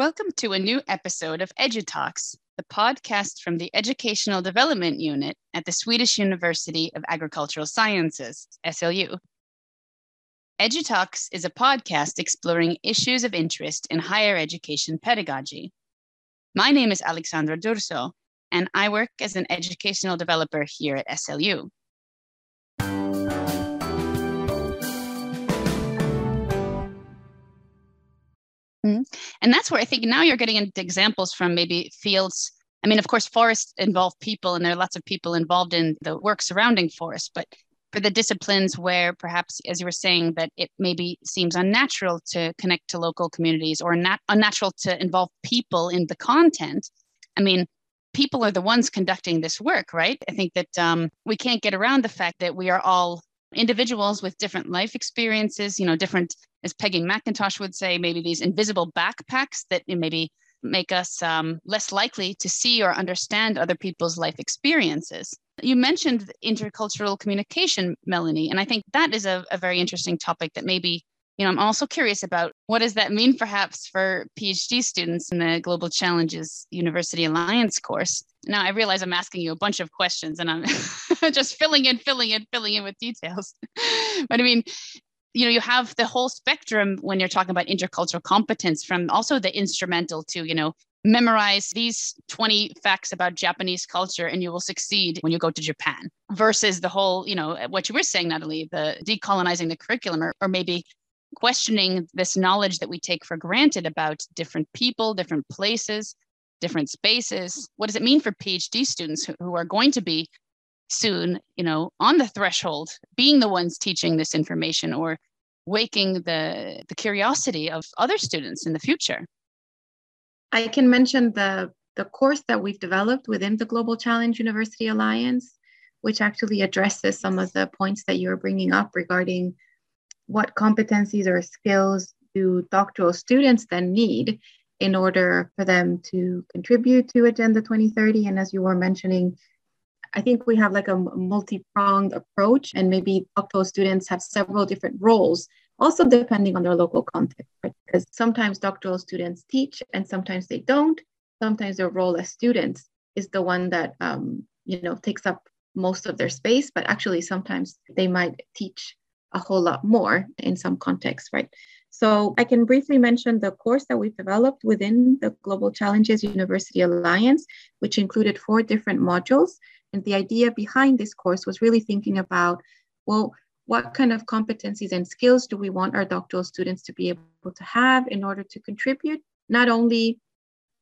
Welcome to a new episode of EduTalks, the podcast from the Educational Development Unit at the Swedish University of Agricultural Sciences, SLU. EduTalks is a podcast exploring issues of interest in higher education pedagogy. My name is Alexandra Durso, and I work as an educational developer here at SLU. Mm-hmm. And that's where I think now you're getting into examples from maybe fields. I mean, of course, forests involve people, and there are lots of people involved in the work surrounding forests. But for the disciplines where perhaps, as you were saying, that it maybe seems unnatural to connect to local communities or not unnatural to involve people in the content. I mean, people are the ones conducting this work, right? I think that um, we can't get around the fact that we are all individuals with different life experiences, you know, different, as Peggy McIntosh would say, maybe these invisible backpacks that maybe make us um, less likely to see or understand other people's life experiences. You mentioned intercultural communication, Melanie, and I think that is a, a very interesting topic that maybe you know, I'm also curious about what does that mean perhaps for PhD students in the Global Challenges University Alliance course. Now I realize I'm asking you a bunch of questions and I'm just filling in, filling in, filling in with details. but I mean, you know, you have the whole spectrum when you're talking about intercultural competence from also the instrumental to, you know, memorize these 20 facts about Japanese culture and you will succeed when you go to Japan versus the whole, you know, what you were saying, Natalie, the decolonizing the curriculum or, or maybe questioning this knowledge that we take for granted about different people, different places, different spaces. What does it mean for PhD students who, who are going to be soon, you know, on the threshold, being the ones teaching this information or waking the, the curiosity of other students in the future? I can mention the, the course that we've developed within the Global Challenge University Alliance, which actually addresses some of the points that you're bringing up regarding what competencies or skills do doctoral students then need in order for them to contribute to Agenda 2030? And as you were mentioning, I think we have like a multi-pronged approach, and maybe doctoral students have several different roles, also depending on their local context. Right? Because sometimes doctoral students teach, and sometimes they don't. Sometimes their role as students is the one that um, you know takes up most of their space, but actually sometimes they might teach a whole lot more in some contexts, right? So I can briefly mention the course that we've developed within the Global Challenges University Alliance, which included four different modules. And the idea behind this course was really thinking about, well, what kind of competencies and skills do we want our doctoral students to be able to have in order to contribute, not only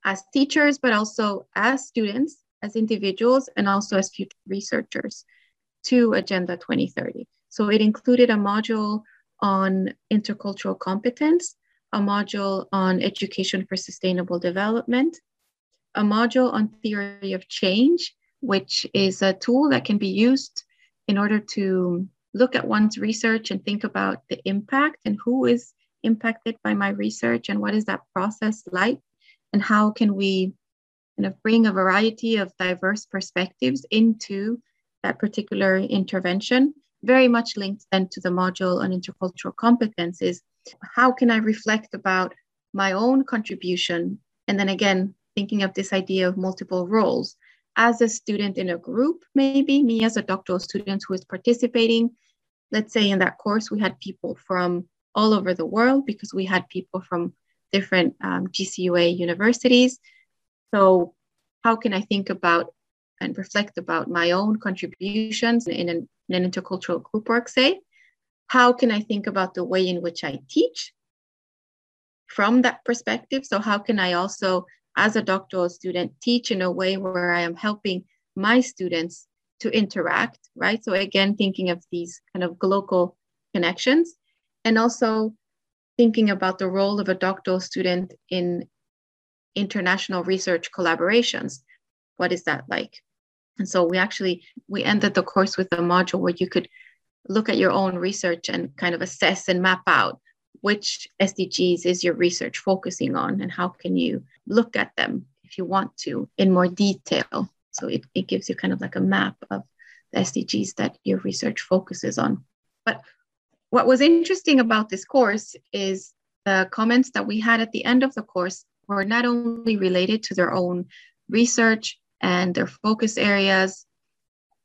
as teachers, but also as students, as individuals, and also as future researchers to Agenda 2030. So it included a module on intercultural competence, a module on education for sustainable development, a module on theory of change, which is a tool that can be used in order to look at one's research and think about the impact and who is impacted by my research and what is that process like? And how can we kind of bring a variety of diverse perspectives into that particular intervention very much linked then to the module on intercultural competences. How can I reflect about my own contribution? And then again, thinking of this idea of multiple roles. As a student in a group, maybe me as a doctoral student who is participating, let's say in that course, we had people from all over the world because we had people from different um, GCUA universities. So, how can I think about and reflect about my own contributions in an, in an intercultural group work, say, how can I think about the way in which I teach from that perspective? So, how can I also, as a doctoral student, teach in a way where I am helping my students to interact, right? So, again, thinking of these kind of global connections and also thinking about the role of a doctoral student in international research collaborations. What is that like? And so we actually we ended the course with a module where you could look at your own research and kind of assess and map out which SDGs is your research focusing on and how can you look at them if you want to in more detail. So it, it gives you kind of like a map of the SDGs that your research focuses on. But what was interesting about this course is the comments that we had at the end of the course were not only related to their own research and their focus areas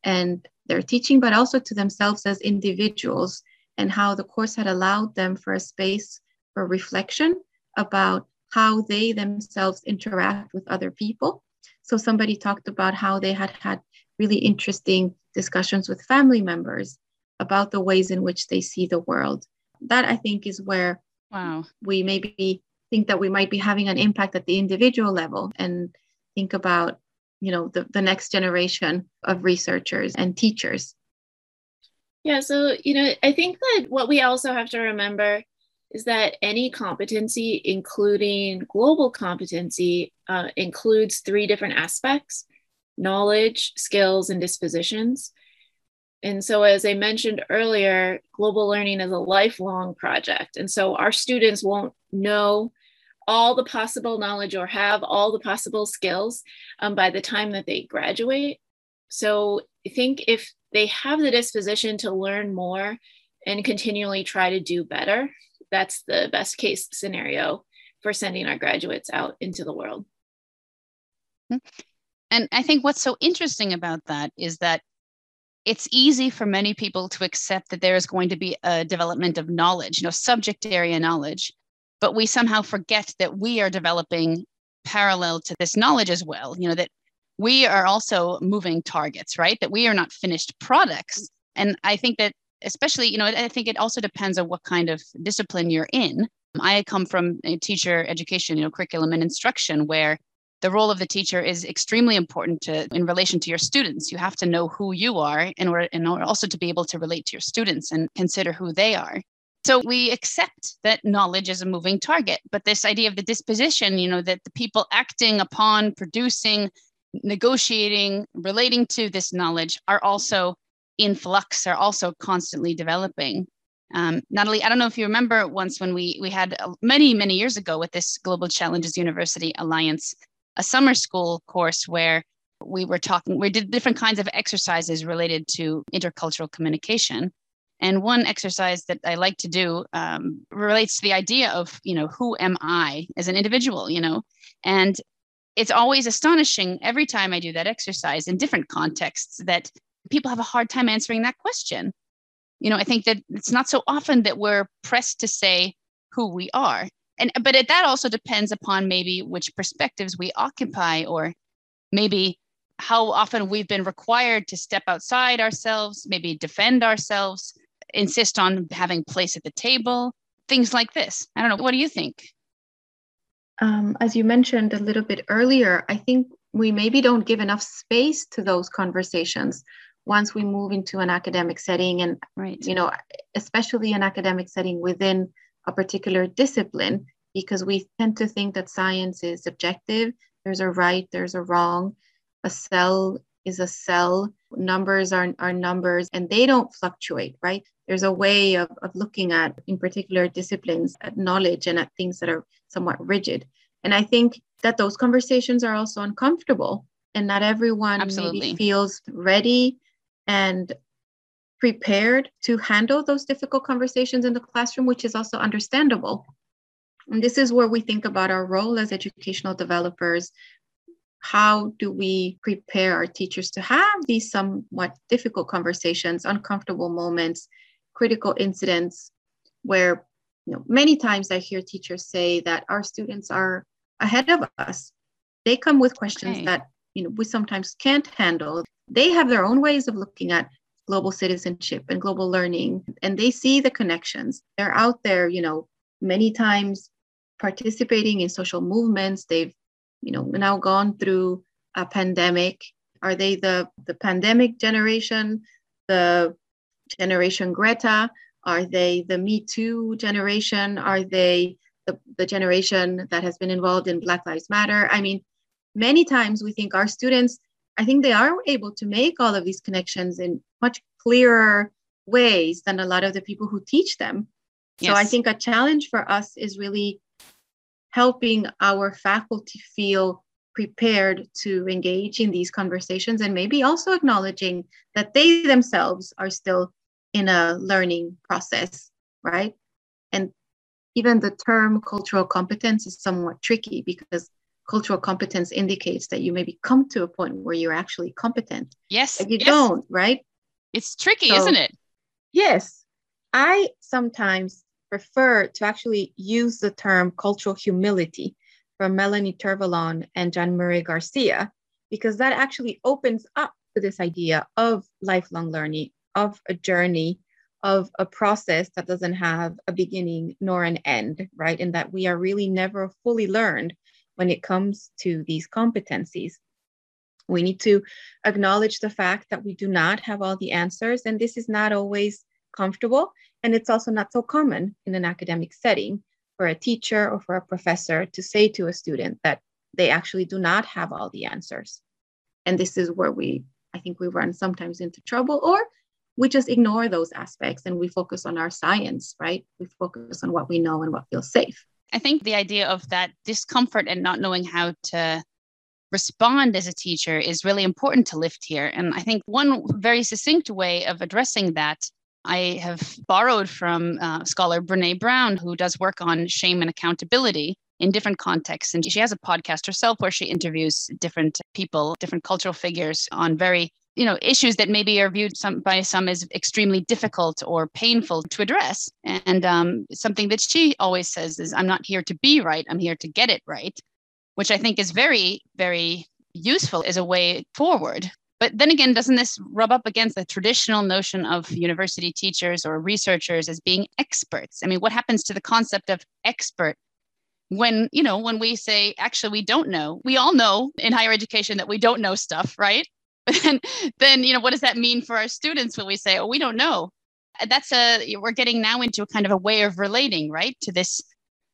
and their teaching, but also to themselves as individuals and how the course had allowed them for a space for reflection about how they themselves interact with other people. So somebody talked about how they had had really interesting discussions with family members about the ways in which they see the world. That I think is where wow. we maybe think that we might be having an impact at the individual level and think about you know the, the next generation of researchers and teachers. Yeah so you know i think that what we also have to remember is that any competency including global competency uh, includes three different aspects knowledge skills and dispositions. And so as i mentioned earlier global learning is a lifelong project. And so our students won't know all the possible knowledge or have all the possible skills um, by the time that they graduate. So I think if they have the disposition to learn more and continually try to do better, that's the best case scenario for sending our graduates out into the world. Hmm. And I think what's so interesting about that is that it's easy for many people to accept that there is going to be a development of knowledge, you know, subject area knowledge but we somehow forget that we are developing parallel to this knowledge as well you know that we are also moving targets right? That we are not finished products. And i think that especially you know i think it also depends on what kind of discipline you're in. I come from a teacher education you know curriculum and instruction where the role of the teacher is extremely important to in relation to your students. You have to know who you are in order in order also to be able to relate to your students and consider who they are so we accept that knowledge is a moving target, but this idea of the disposition, you know, that the people acting upon, producing, negotiating, relating to this knowledge are also in flux, are also constantly developing. Um, Natalie, I don't know if you remember once when we we had uh, many many years ago with this Global Challenges University Alliance, a summer school course where we were talking, we did different kinds of exercises related to intercultural communication. And one exercise that I like to do um, relates to the idea of, you know, who am I as an individual, you know? And it's always astonishing every time I do that exercise in different contexts that people have a hard time answering that question. You know, I think that it's not so often that we're pressed to say who we are. And but it, that also depends upon maybe which perspectives we occupy or maybe how often we've been required to step outside ourselves, maybe defend ourselves insist on having place at the table, things like this. I don't know. What do you think? Um, as you mentioned a little bit earlier, I think we maybe don't give enough space to those conversations once we move into an academic setting and right. you know especially an academic setting within a particular discipline because we tend to think that science is objective there's a right there's a wrong a cell is a cell numbers are, are numbers and they don't fluctuate right there's a way of, of looking at, in particular disciplines, at knowledge and at things that are somewhat rigid. And I think that those conversations are also uncomfortable and not everyone Absolutely. maybe feels ready and prepared to handle those difficult conversations in the classroom, which is also understandable. And this is where we think about our role as educational developers. How do we prepare our teachers to have these somewhat difficult conversations, uncomfortable moments, critical incidents where you know, many times I hear teachers say that our students are ahead of us. They come with questions okay. that you know we sometimes can't handle. They have their own ways of looking at global citizenship and global learning, and they see the connections. They're out there, you know, many times participating in social movements. They've, you know, now gone through a pandemic. Are they the the pandemic generation, the generation Greta? Are they the Me Too generation? Are they the, the generation that has been involved in Black Lives Matter? I mean, many times we think our students, I think they are able to make all of these connections in much clearer ways than a lot of the people who teach them. Yes. So I think a challenge for us is really helping our faculty feel prepared to engage in these conversations and maybe also acknowledging that they themselves are still in a learning process, right? And even the term cultural competence is somewhat tricky because cultural competence indicates that you maybe come to a point where you're actually competent. Yes. But you yes. don't, right? It's tricky, So- isn't it? Yes. I sometimes prefer to actually use the term cultural humility from Melanie Tervalon and Jean Murray Garcia, because that actually opens up to this idea of lifelong learning, of a journey, of a process that doesn't have a beginning nor an end, right? And that we are really never fully learned when it comes to these competencies. We need to acknowledge the fact that we do not have all the answers, and this is not always comfortable. And it's also not so common in an academic setting for a teacher or for a professor to say to a student that they actually do not have all the answers. And this is where we, I think, we run sometimes into trouble, or we just ignore those aspects and we focus on our science, right? We focus on what we know and what feels safe. I think the idea of that discomfort and not knowing how to respond as a teacher is really important to lift here. And I think one very succinct way of addressing that I have borrowed from uh, scholar Brene Brown, who does work on shame and accountability in different contexts. And she has a podcast herself where she interviews different people, different cultural figures on very you know issues that maybe are viewed some by some as extremely difficult or painful to address and um, something that she always says is i'm not here to be right i'm here to get it right which i think is very very useful as a way forward but then again doesn't this rub up against the traditional notion of university teachers or researchers as being experts? I mean what happens to the concept of expert when you know when we say actually we don't know. We all know in higher education that we don't know stuff right? But then then you know what does that mean for our students when we say oh we don't know? That's a we're getting now into a kind of a way of relating right to this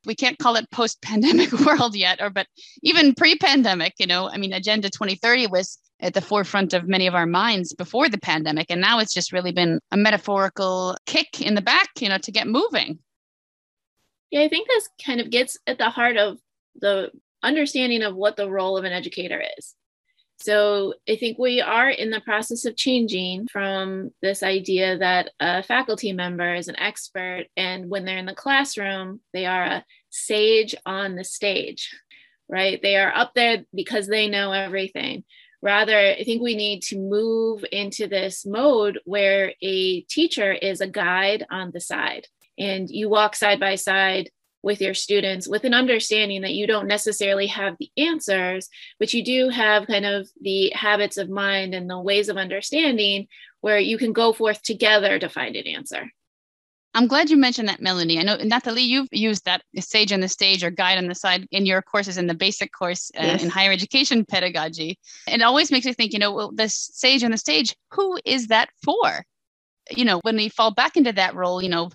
we can't call it post pandemic world yet or but even pre pandemic you know i mean agenda 2030 was at the forefront of many of our minds before the pandemic and now it's just really been a metaphorical kick in the back you know to get moving Yeah, I think this kind of gets at the heart of the understanding of what the role of an educator is. So I think we are in the process of changing from this idea that a faculty member is an expert, and when they're in the classroom, they are a sage on the stage, right? They are up there because they know everything. Rather, I think we need to move into this mode where a teacher is a guide on the side and you walk side by side with your students with an understanding that you don't necessarily have the answers, but you do have kind of the habits of mind and the ways of understanding where you can go forth together to find an answer. I'm glad you mentioned that, Melanie. I know, Natalie, you've used that sage on the stage or guide on the side in your courses in the basic course uh, Yes. in higher education pedagogy. And it always makes me think, you know, well, the sage on the stage, who is that for? You know, when we fall back into that role, you know,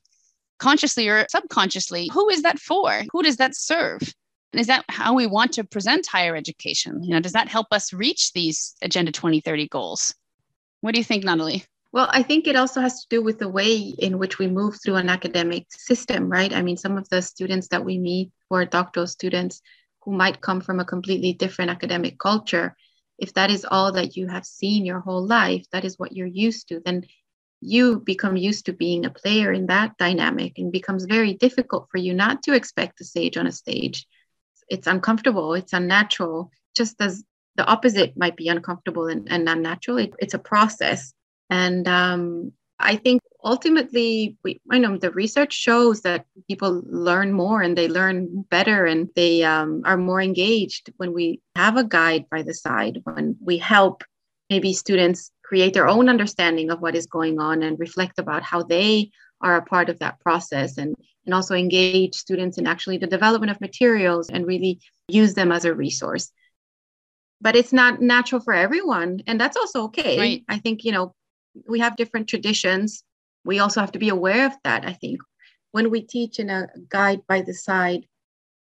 consciously or subconsciously, who is that for? Who does that serve? And is that how we want to present higher education? You know, does that help us reach these Agenda 2030 goals? What do you think, Natalie? Well, I think it also has to do with the way in which we move through an academic system, right? I mean, some of the students that we meet who are doctoral students who might come from a completely different academic culture, if that is all that you have seen your whole life, that is what you're used to, then you become used to being a player in that dynamic and becomes very difficult for you not to expect a sage on a stage. It's uncomfortable, it's unnatural, just as the opposite might be uncomfortable and, and unnatural. It, it's a process. And um, I think ultimately, we, I know the research shows that people learn more and they learn better and they um, are more engaged when we have a guide by the side, when we help maybe students create their own understanding of what is going on and reflect about how they are a part of that process and, and also engage students in actually the development of materials and really use them as a resource. But it's not natural for everyone, and that's also okay. Right. I think, you know, we have different traditions. We also have to be aware of that. I think when we teach in a guide by the side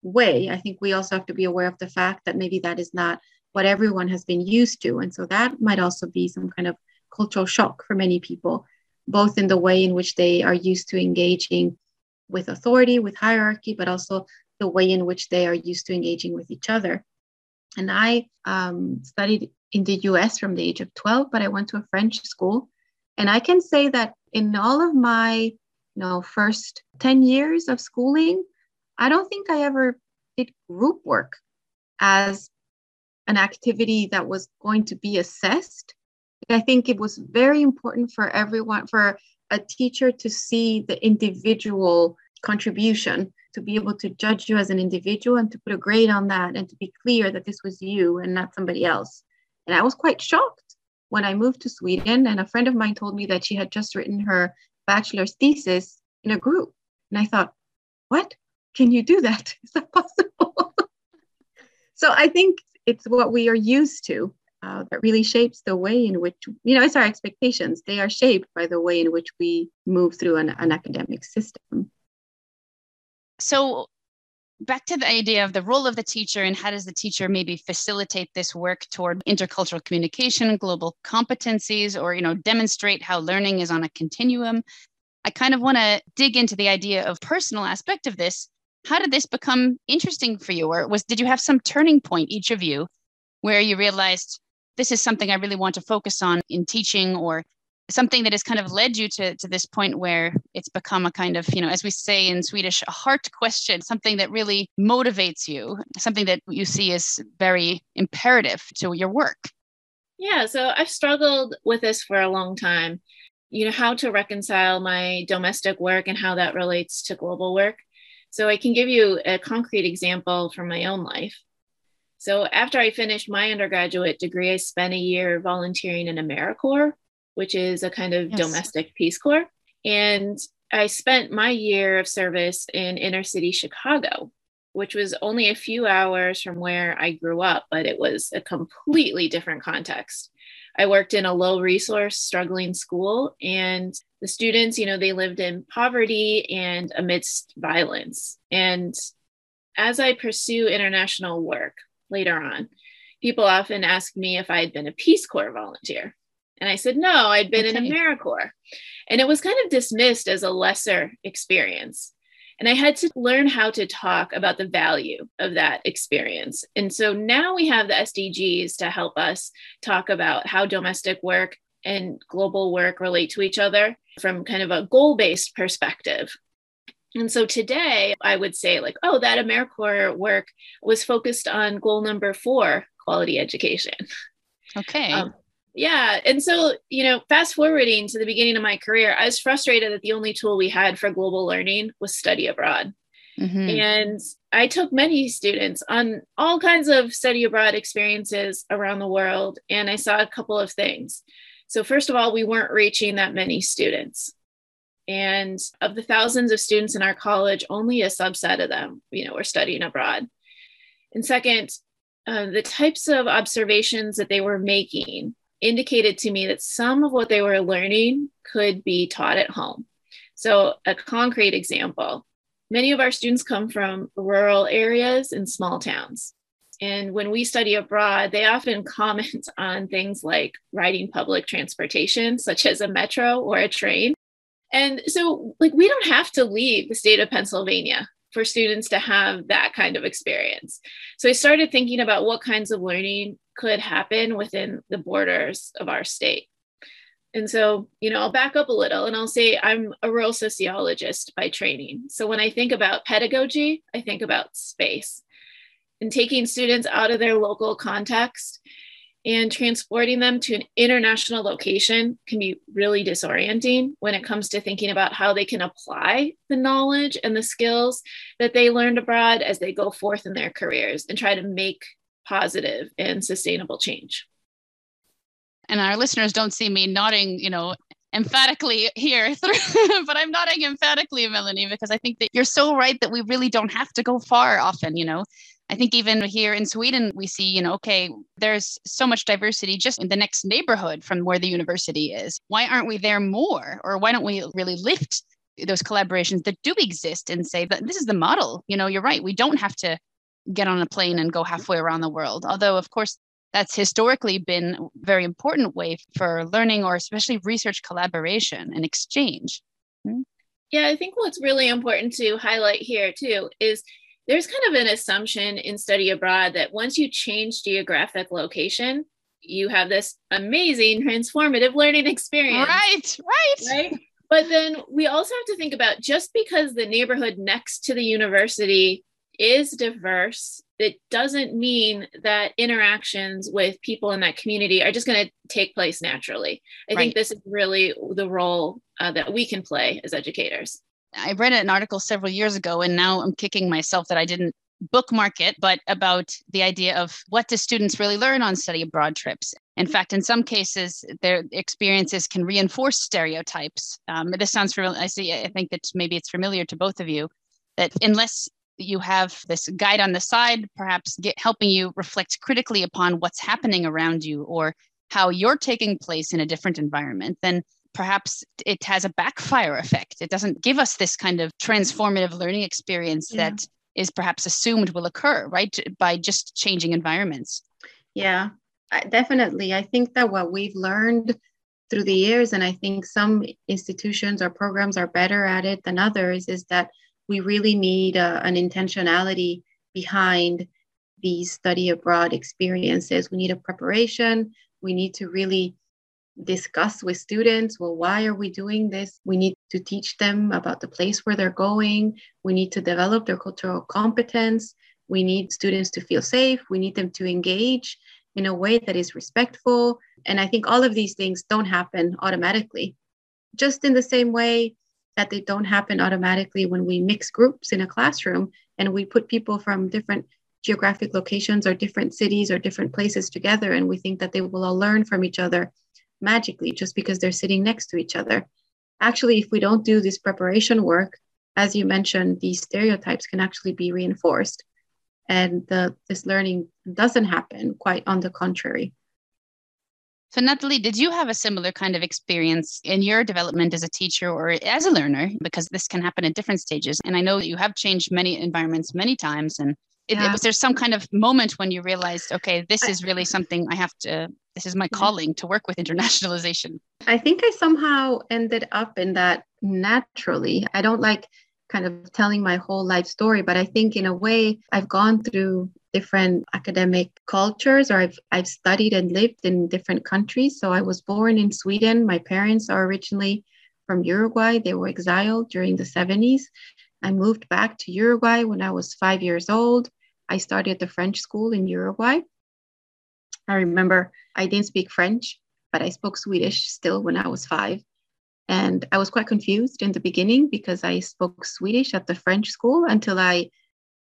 way, I think we also have to be aware of the fact that maybe that is not what everyone has been used to. And so that might also be some kind of cultural shock for many people, both in the way in which they are used to engaging with authority, with hierarchy, but also the way in which they are used to engaging with each other. And I um, studied in the US from the age of 12, but I went to a French school. And I can say that in all of my you know, first 10 years of schooling, I don't think I ever did group work as an activity that was going to be assessed. I think it was very important for everyone, for a teacher to see the individual contribution, to be able to judge you as an individual and to put a grade on that and to be clear that this was you and not somebody else. And I was quite shocked when I moved to Sweden. And a friend of mine told me that she had just written her bachelor's thesis in a group. And I thought, what? Can you do that? Is that possible? so I think it's what we are used to uh, that really shapes the way in which, you know, it's our expectations. They are shaped by the way in which we move through an, an academic system. So, back to the idea of the role of the teacher and how does the teacher maybe facilitate this work toward intercultural communication global competencies or you know demonstrate how learning is on a continuum? I kind of want to dig into the idea of personal aspect of this. How did this become interesting for you? Or was did you have some turning point each of you where you realized this is something i really want to focus on in teaching or something that has kind of led you to, to this point where it's become a kind of you know as we say in swedish a heart question something that really motivates you something that you see as very imperative to your work? Yeah so i've struggled with this for a long time. You know how to reconcile my domestic work and how that relates to global work. So I can give you a concrete example from my own life. So after I finished my undergraduate degree, I spent a year volunteering in AmeriCorps, which is a kind of yes. domestic Peace Corps. And I spent my year of service in inner city Chicago, which was only a few hours from where I grew up, but it was a completely different context. I worked in a low resource, struggling school, and the students, you know, they lived in poverty and amidst violence. And as I pursue international work later on, people often ask me if I had been a Peace Corps volunteer. And I said, no, I'd been okay. in AmeriCorps. And it was kind of dismissed as a lesser experience. And I had to learn how to talk about the value of that experience. And so now we have the SDGs to help us talk about how domestic work and global work relate to each other from kind of a goal based perspective. And so today I would say, like, oh, that AmeriCorps work was focused on goal number four quality education. Okay. Um, yeah. And so, you know, fast forwarding to the beginning of my career, I was frustrated that the only tool we had for global learning was study abroad. Mm-hmm. And I took many students on all kinds of study abroad experiences around the world. And I saw a couple of things. So, first of all, we weren't reaching that many students. And of the thousands of students in our college, only a subset of them, you know, were studying abroad. And second, uh, the types of observations that they were making indicated to me that some of what they were learning could be taught at home. So, a concrete example many of our students come from rural areas and small towns. And when we study abroad, they often comment on things like riding public transportation, such as a metro or a train. And so, like, we don't have to leave the state of Pennsylvania for students to have that kind of experience. So I started thinking about what kinds of learning could happen within the borders of our state. And so, you know, I'll back up a little and I'll say I'm a rural sociologist by training. So when I think about pedagogy, I think about space and taking students out of their local context and transporting them to an international location can be really disorienting when it comes to thinking about how they can apply the knowledge and the skills that they learned abroad as they go forth in their careers and try to make positive and sustainable change. And our listeners don't see me nodding, you know, emphatically here, but I'm nodding emphatically, Melanie, because I think that you're so right that we really don't have to go far often, you know. I think even here in Sweden, we see, you know, okay, there's so much diversity just in the next neighborhood from where the university is. Why aren't we there more? Or why don't we really lift those collaborations that do exist and say that this is the model? You know, you're right. We don't have to get on a plane and go halfway around the world. Although, of course, that's historically been a very important way for learning or especially research collaboration and exchange. Hmm? Yeah, I think what's really important to highlight here too is there's kind of an assumption in study abroad that once you change geographic location, you have this amazing transformative learning experience. Right, right. Right. but then we also have to think about just because the neighborhood next to the university is diverse, it doesn't mean that interactions with people in that community are just going to take place naturally. I right. think this is really the role uh, that we can play as educators. I read an article several years ago, and now I'm kicking myself that I didn't bookmark it, but about the idea of what do students really learn on study abroad trips. In fact, in some cases, their experiences can reinforce stereotypes. Um, this sounds familiar. I see. I think that maybe it's familiar to both of you. That unless you have this guide on the side, perhaps get, helping you reflect critically upon what's happening around you or how you're taking place in a different environment, then perhaps it has a backfire effect. It doesn't give us this kind of transformative learning experience yeah. that is perhaps assumed will occur, right? By just changing environments. Yeah, definitely. I think that what we've learned through the years, and I think some institutions or programs are better at it than others, is that we really need a, an intentionality behind these study abroad experiences. We need a preparation. We need to really discuss with students well why are we doing this? We need to teach them about the place where they're going. We need to develop their cultural competence. We need students to feel safe. We need them to engage in a way that is respectful. And i think all of these things don't happen automatically. Just in the same way that they don't happen automatically when we mix groups in a classroom and we put people from different geographic locations or different cities or different places together and we think that they will all learn from each other magically just because they're sitting next to each other. Actually, if we don't do this preparation work, as you mentioned, these stereotypes can actually be reinforced. And the, this learning doesn't happen, quite on the contrary. So, Natalie, did you have a similar kind of experience in your development as a teacher or as a learner? Because this can happen at different stages. And I know that you have changed many environments many times. And yeah. it, was there some kind of moment when you realized, okay, this is really something I have to this is my calling to work with internationalization. I think i somehow ended up in that naturally. I don't like kind of telling my whole life story but i think in a way i've gone through different academic cultures or I've, I've studied and lived in different countries. So i was born in sweden. My parents are originally from uruguay. They were exiled during the 70s i moved back to uruguay when i was five years old. I started at the french school in uruguay I remember I didn't speak French, but I spoke Swedish still when I was five. And I was quite confused in the beginning because I spoke Swedish at the French school until I,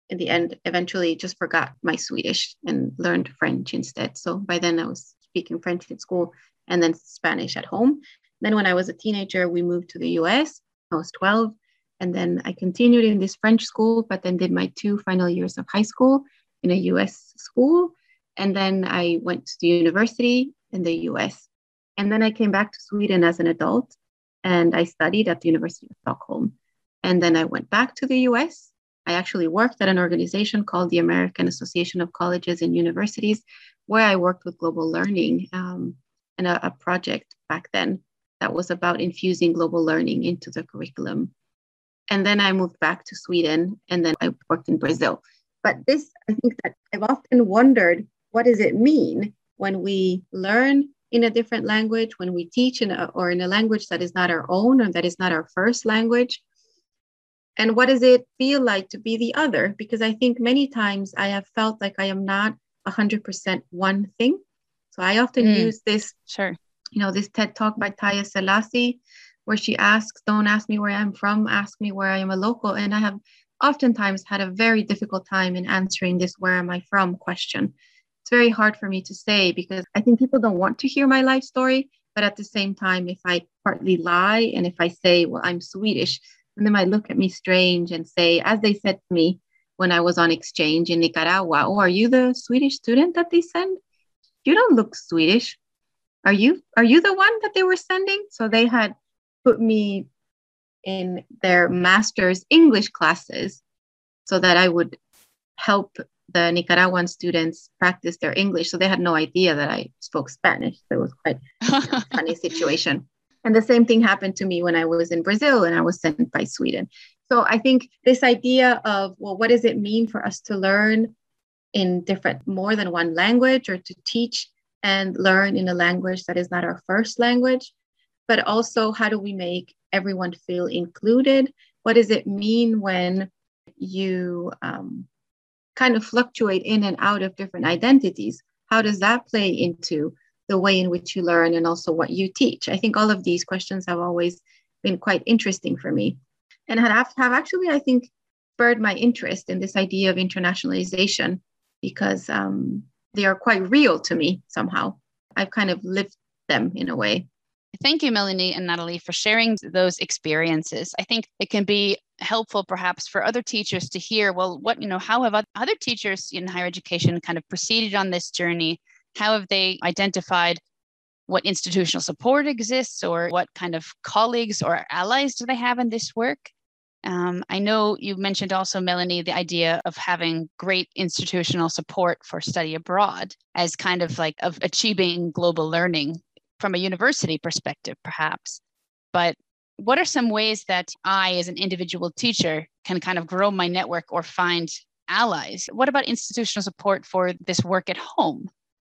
in the end, eventually just forgot my Swedish and learned French instead. So by then I was speaking French at school and then Spanish at home. Then when I was a teenager, we moved to the US. I was 12. And then I continued in this French school, but then did my two final years of high school in a US school. And then I went to the university in the US. And then I came back to Sweden as an adult and I studied at the University of Stockholm. And then I went back to the US. I actually worked at an organization called the American Association of Colleges and Universities, where I worked with global learning um, and a, a project back then that was about infusing global learning into the curriculum. And then I moved back to Sweden and then I worked in Brazil. But this, I think that I've often wondered what does it mean when we learn in a different language, when we teach in a, or in a language that is not our own or that is not our first language? And what does it feel like to be the other? Because I think many times I have felt like I am not 100% one thing. So I often mm, use this, sure, you know, this TED talk by Taiye Selasi, where she asks, Don't ask me where I'm from, ask me where I am a local. And I have oftentimes had a very difficult time in answering this where am I from question it's very hard for me to say because I think people don't want to hear my life story. But at the same time, if I partly lie and if I say, well, I'm Swedish, and they might look at me strange and say, as they said to me when I was on exchange in Nicaragua, oh, are you the Swedish student that they send? You don't look Swedish. Are you are you the one that they were sending? So they had put me in their master's English classes so that I would help the Nicaraguan students practice their English. So they had no idea that I spoke Spanish. So it was quite a funny situation. And the same thing happened to me when I was in Brazil and I was sent by Sweden. So I think this idea of, well, what does it mean for us to learn in different, more than one language or to teach and learn in a language that is not our first language? but also how do we make everyone feel included? What does it mean when you um, kind of fluctuate in and out of different identities? How does that play into the way in which you learn and also what you teach? I think all of these questions have always been quite interesting for me and have, have actually, I think, spurred my interest in this idea of internationalization because um, they are quite real to me somehow. I've kind of lived them in a way. Thank you, Melanie and Natalie, for sharing those experiences. I think it can be helpful perhaps for other teachers to hear well, what, you know, how have other teachers in higher education kind of proceeded on this journey? How have they identified what institutional support exists or what kind of colleagues or allies do they have in this work? Um, I know you mentioned also, Melanie, the idea of having great institutional support for study abroad as kind of like of achieving global learning from a university perspective, perhaps. But what are some ways that I, as an individual teacher, can kind of grow my network or find allies? What about institutional support for this work at home?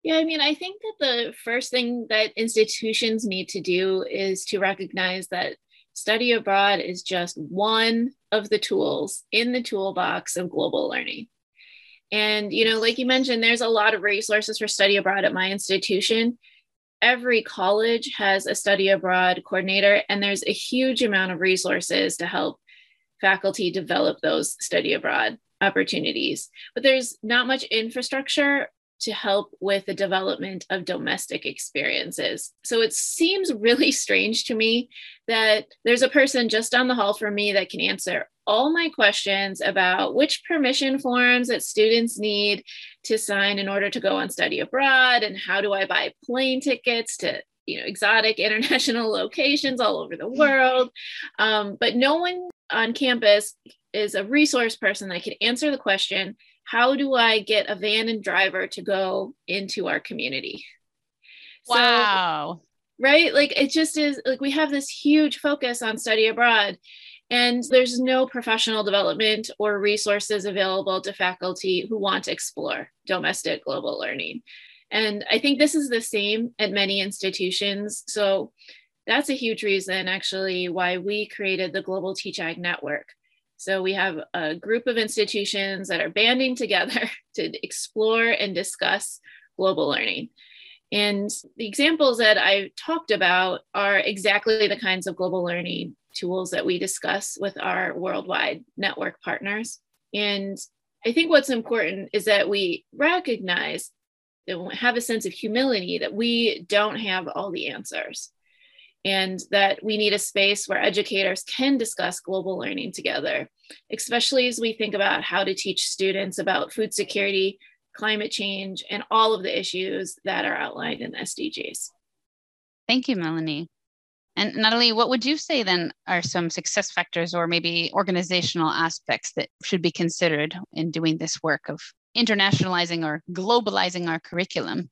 Yeah, I mean, I think that the first thing that institutions need to do is to recognize that study abroad is just one of the tools in the toolbox of global learning. And, you know, like you mentioned, there's a lot of resources for study abroad at my institution. Every college has a study abroad coordinator, and there's a huge amount of resources to help faculty develop those study abroad opportunities. But there's not much infrastructure to help with the development of domestic experiences. So it seems really strange to me that there's a person just down the hall from me that can answer all my questions about which permission forms that students need to sign in order to go on study abroad and how do I buy plane tickets to you know exotic international locations all over the world um, but no one on campus is a resource person that can answer the question how do I get a van and driver to go into our community? Wow. So, right? Like it just is like we have this huge focus on study abroad and there's no professional development or resources available to faculty who want to explore domestic global learning. And I think this is the same at many institutions. So that's a huge reason, actually, why we created the Global Teach Ag Network. So we have a group of institutions that are banding together to explore and discuss global learning. And the examples that I talked about are exactly the kinds of global learning tools that we discuss with our worldwide network partners. And I think what's important is that we recognize and have a sense of humility that we don't have all the answers and that we need a space where educators can discuss global learning together, especially as we think about how to teach students about food security, climate change, and all of the issues that are outlined in the SDGs. Thank you, Melanie. And Natalie, what would you say then are some success factors or maybe organizational aspects that should be considered in doing this work of internationalizing or globalizing our curriculum?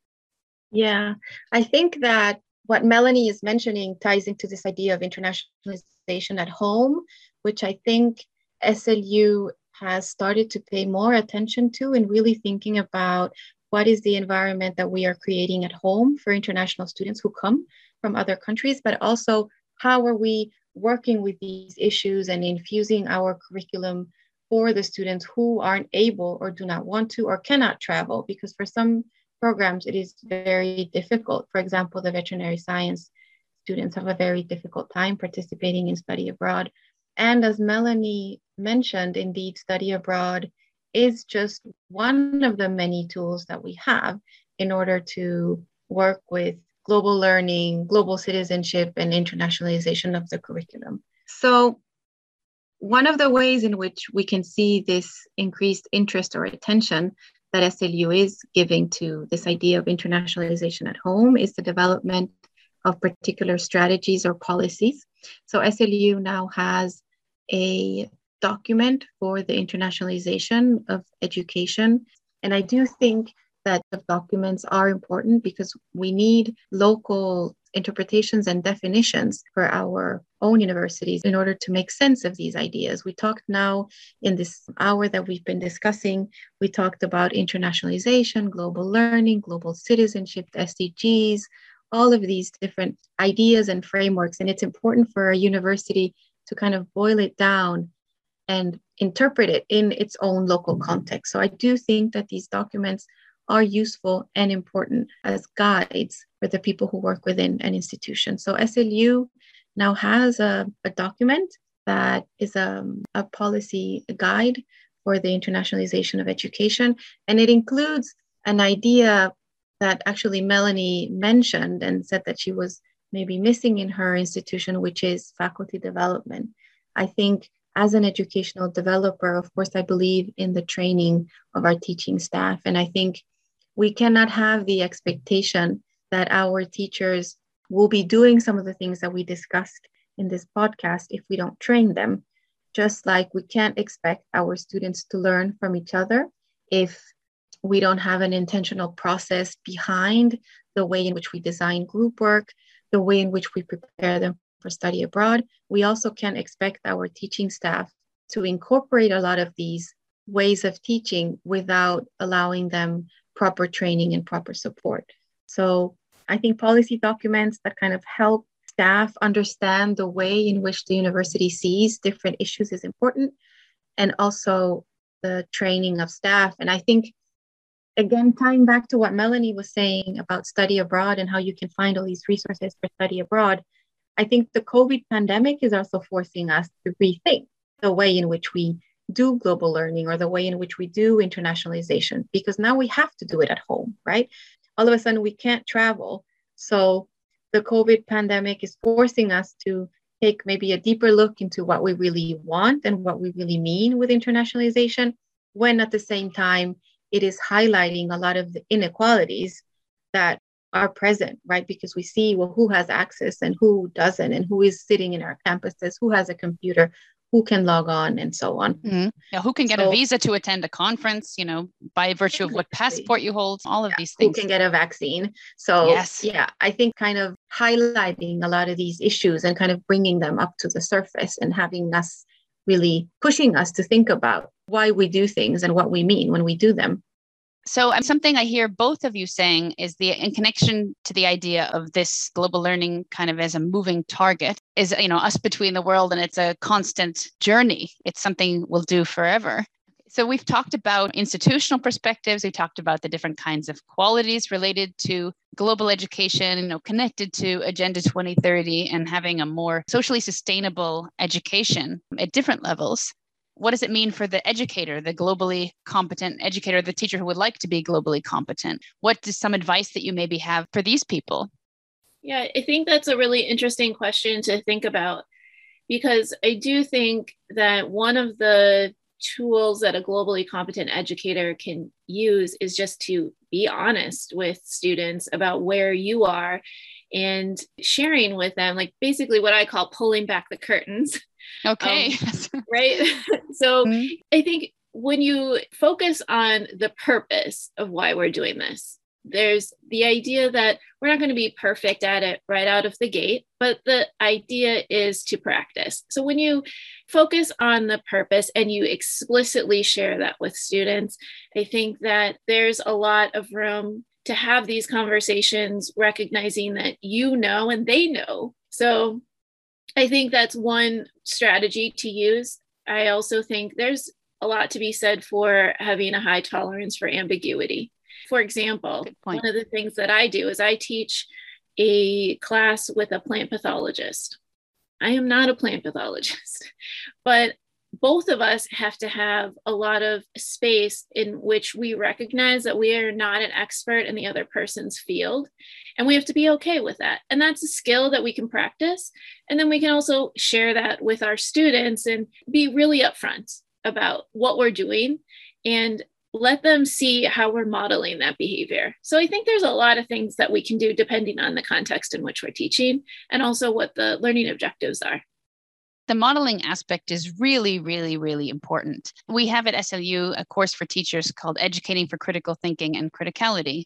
Yeah, I think that what Melanie is mentioning ties into this idea of internationalization at home, which I think SLU has started to pay more attention to and really thinking about what is the environment that we are creating at home for international students who come from other countries, but also how are we working with these issues and infusing our curriculum for the students who aren't able or do not want to or cannot travel. Because for some programs, it is very difficult. For example, the veterinary science students have a very difficult time participating in study abroad. And as Melanie mentioned, indeed, study abroad is just one of the many tools that we have in order to work with global learning, global citizenship, and internationalization of the curriculum. So, one of the ways in which we can see this increased interest or attention that SLU is giving to this idea of internationalization at home is the development of particular strategies or policies. So SLU now has a document for the internationalization of education. And I do think that the documents are important because we need local interpretations and definitions for our own universities in order to make sense of these ideas. We talked now in this hour that we've been discussing, we talked about internationalization, global learning, global citizenship, SDGs, all of these different ideas and frameworks. And it's important for a university to kind of boil it down and interpret it in its own local context. So I do think that these documents are useful and important as guides for the people who work within an institution. So SLU now has a, a document that is a, a policy guide for the internationalization of education. And it includes an idea that actually Melanie mentioned and said that she was maybe missing in her institution, which is faculty development. I think as an educational developer, of course, I believe in the training of our teaching staff. And I think we cannot have the expectation that our teachers will be doing some of the things that we discussed in this podcast if we don't train them. Just like we can't expect our students to learn from each other if we don't have an intentional process behind the way in which we design group work, the way in which we prepare them for study abroad. We also can't expect our teaching staff to incorporate a lot of these ways of teaching without allowing them proper training and proper support. So I think policy documents that kind of help staff understand the way in which the university sees different issues is important and also the training of staff. And I think again, tying back to what Melanie was saying about study abroad and how you can find all these resources for study abroad, I think the COVID pandemic is also forcing us to rethink the way in which we do global learning or the way in which we do internationalization, because now we have to do it at home, right? All of a sudden, we can't travel. So the COVID pandemic is forcing us to take maybe a deeper look into what we really want and what we really mean with internationalization, when at the same time, it is highlighting a lot of the inequalities that are present, right? Because we see, well, who has access and who doesn't, and who is sitting in our campuses, who has a computer, who can log on, and so on. Mm-hmm. Yeah, who can get so, a visa to attend a conference, you know, by virtue of what passport you hold, all of yeah, these things. Who can get a vaccine. So, yes. yeah, I think kind of highlighting a lot of these issues and kind of bringing them up to the surface and having us really pushing us to think about why we do things and what we mean when we do them. So, um, something I hear both of you saying is the in connection to the idea of this global learning kind of as a moving target is, you know, us between the world and it's a constant journey. It's something we'll do forever. So, we've talked about institutional perspectives. We talked about the different kinds of qualities related to global education, you know, connected to Agenda 2030 and having a more socially sustainable education at different levels what does it mean for the educator, the globally competent educator, the teacher who would like to be globally competent? What is some advice that you maybe have for these people? Yeah, I think that's a really interesting question to think about because I do think that one of the tools that a globally competent educator can use is just to be honest with students about where you are and sharing with them, like basically what I call pulling back the curtains Okay. Um, right. so mm-hmm. I think when you focus on the purpose of why we're doing this, there's the idea that we're not going to be perfect at it right out of the gate, but the idea is to practice. So when you focus on the purpose and you explicitly share that with students, I think that there's a lot of room to have these conversations, recognizing that you know and they know. So I think that's one strategy to use. I also think there's a lot to be said for having a high tolerance for ambiguity. For example, one of the things that I do is I teach a class with a plant pathologist. I am not a plant pathologist, but both of us have to have a lot of space in which we recognize that we are not an expert in the other person's field. And we have to be okay with that. And that's a skill that we can practice. And then we can also share that with our students and be really upfront about what we're doing and let them see how we're modeling that behavior. So I think there's a lot of things that we can do depending on the context in which we're teaching and also what the learning objectives are the modeling aspect is really, really, really important. We have at SLU a course for teachers called Educating for Critical Thinking and Criticality.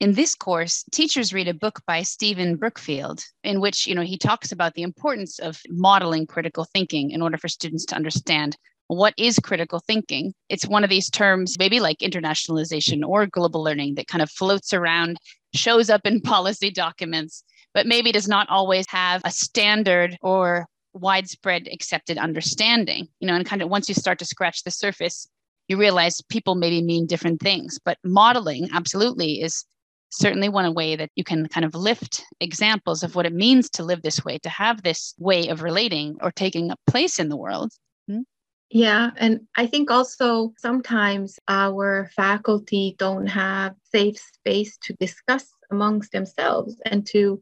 In this course, teachers read a book by Stephen Brookfield in which, you know, he talks about the importance of modeling critical thinking in order for students to understand what is critical thinking. It's one of these terms, maybe like internationalization or global learning, that kind of floats around shows up in policy documents, but maybe does not always have a standard or widespread accepted understanding. You know, and kind of once you start to scratch the surface, you realize people maybe mean different things. But modeling absolutely is certainly one way that you can kind of lift examples of what it means to live this way, to have this way of relating or taking a place in the world. Hmm? Yeah, and I think also sometimes our faculty don't have safe space to discuss amongst themselves and to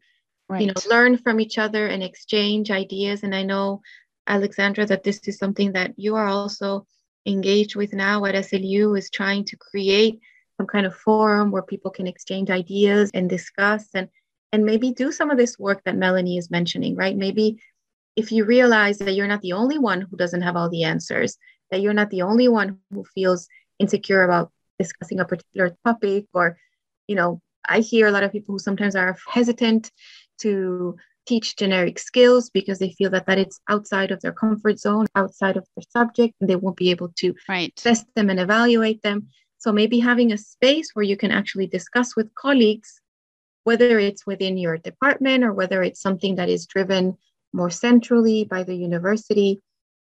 right. you know learn from each other and exchange ideas and I know Alexandra that this is something that you are also engaged with now at SLU is trying to create some kind of forum where people can exchange ideas and discuss and and maybe do some of this work that Melanie is mentioning, right? Maybe if you realize that you're not the only one who doesn't have all the answers, that you're not the only one who feels insecure about discussing a particular topic, or, you know, I hear a lot of people who sometimes are hesitant to teach generic skills because they feel that that it's outside of their comfort zone, outside of their subject, and they won't be able to right. test them and evaluate them. So maybe having a space where you can actually discuss with colleagues, whether it's within your department or whether it's something that is driven more centrally by the university,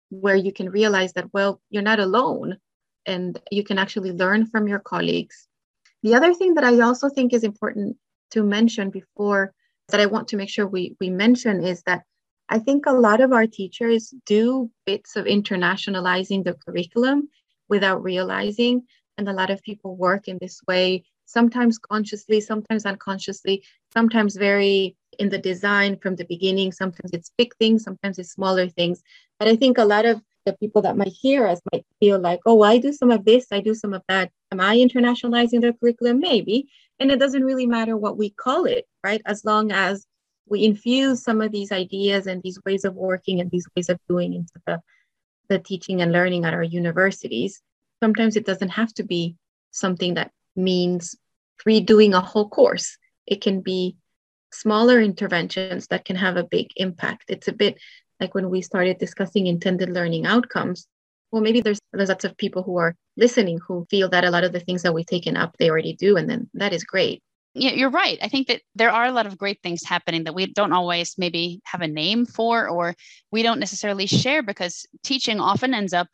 where you can realize that, well, you're not alone and you can actually learn from your colleagues. The other thing that I also think is important to mention before that I want to make sure we, we mention is that I think a lot of our teachers do bits of internationalizing the curriculum without realizing and a lot of people work in this way, sometimes consciously, sometimes unconsciously, sometimes very in the design from the beginning. Sometimes it's big things, sometimes it's smaller things. But I think a lot of the people that might hear us might feel like, oh, I do some of this, I do some of that. Am I internationalizing the curriculum? Maybe. And it doesn't really matter what we call it, right? As long as we infuse some of these ideas and these ways of working and these ways of doing into the, the teaching and learning at our universities, sometimes it doesn't have to be something that means redoing a whole course. It can be smaller interventions that can have a big impact. It's a bit like when we started discussing intended learning outcomes. Well, maybe there's, there's lots of people who are listening who feel that a lot of the things that we've taken up, they already do. And then that is great. Yeah, you're right. I think that there are a lot of great things happening that we don't always maybe have a name for or we don't necessarily share because teaching often ends up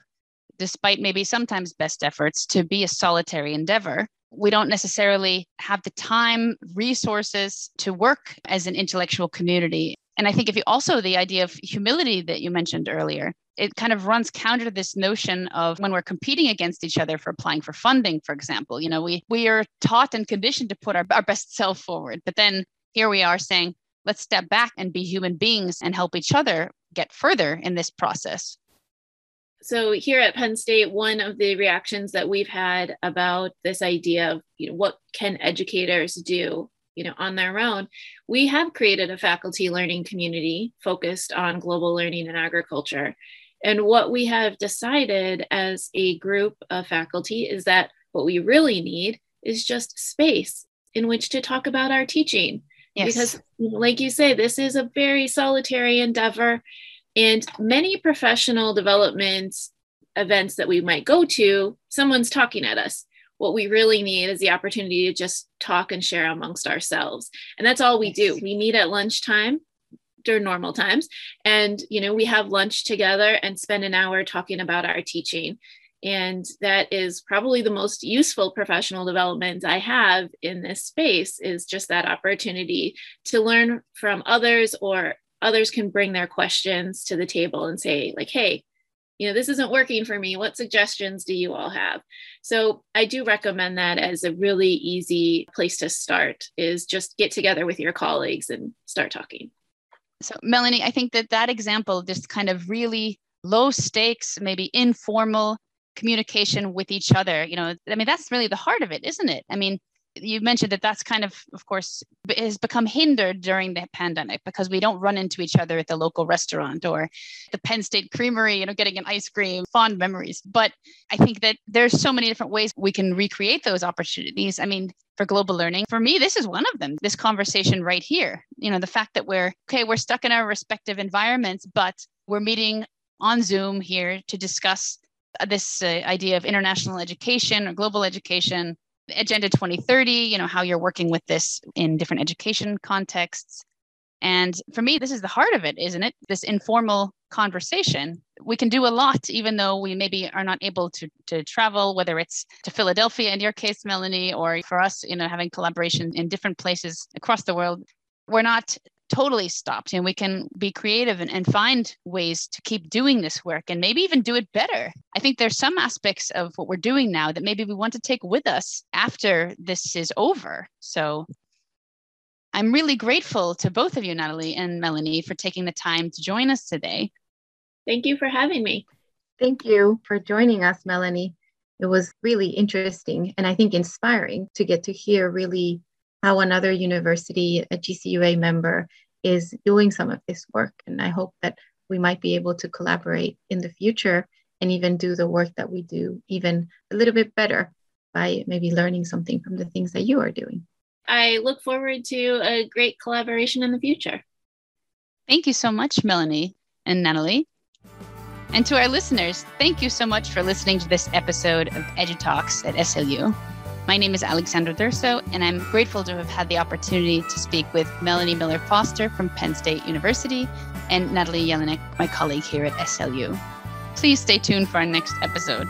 despite maybe sometimes best efforts to be a solitary endeavor we don't necessarily have the time resources to work as an intellectual community and i think if you also the idea of humility that you mentioned earlier it kind of runs counter to this notion of when we're competing against each other for applying for funding for example you know we we are taught and conditioned to put our, our best self forward but then here we are saying let's step back and be human beings and help each other get further in this process so here at Penn State, one of the reactions that we've had about this idea of you know what can educators do you know on their own, we have created a faculty learning community focused on global learning and agriculture. And what we have decided as a group of faculty is that what we really need is just space in which to talk about our teaching. Yes. Because, like you say, this is a very solitary endeavor and many professional development events that we might go to, someone's talking at us. What we really need is the opportunity to just talk and share amongst ourselves. And that's all we do. We meet at lunchtime during normal times. And you know we have lunch together and spend an hour talking about our teaching. And that is probably the most useful professional development i have in this space is just that opportunity to learn from others or others can bring their questions to the table and say like hey you know this isn't working for me. What suggestions do you all have? So i do recommend that as a really easy place to start is just get together with your colleagues and start talking so melanie i think that that example just kind of really low stakes maybe informal communication with each other you know i mean that's really the heart of it isn't it? I mean you mentioned that that's kind of of course has become hindered during the pandemic because we don't run into each other at the local restaurant or the penn state creamery you know getting an ice cream fond memories. But i think that there's so many different ways we can recreate those opportunities. I mean for global learning for me this is one of them this conversation right here. You know the fact that we're okay we're stuck in our respective environments but we're meeting on zoom here to discuss this uh, idea of international education or global education Agenda 2030, you know, how you're working with this in different education contexts. And for me, this is the heart of it, isn't it? This informal conversation. We can do a lot, even though we maybe are not able to, to travel, whether it's to Philadelphia in your case, Melanie, or for us, you know, having collaboration in different places across the world. We're not totally stopped and we can be creative and, and find ways to keep doing this work and maybe even do it better. I think there's some aspects of what we're doing now that maybe we want to take with us after this is over. So I'm really grateful to both of you, Natalie and Melanie, for taking the time to join us today. Thank you for having me. Thank you for joining us, Melanie. It was really interesting and I think inspiring to get to hear really how another university, a GCUA member, is doing some of this work. And I hope that we might be able to collaborate in the future and even do the work that we do even a little bit better by maybe learning something from the things that you are doing. I look forward to a great collaboration in the future. Thank you so much, Melanie and Natalie. And to our listeners, thank you so much for listening to this episode of EduTalks at SLU. My name is Alexandra Durso, and I'm grateful to have had the opportunity to speak with Melanie Miller Foster from Penn State University and Natalie Jelinek, my colleague here at SLU. Please stay tuned for our next episode.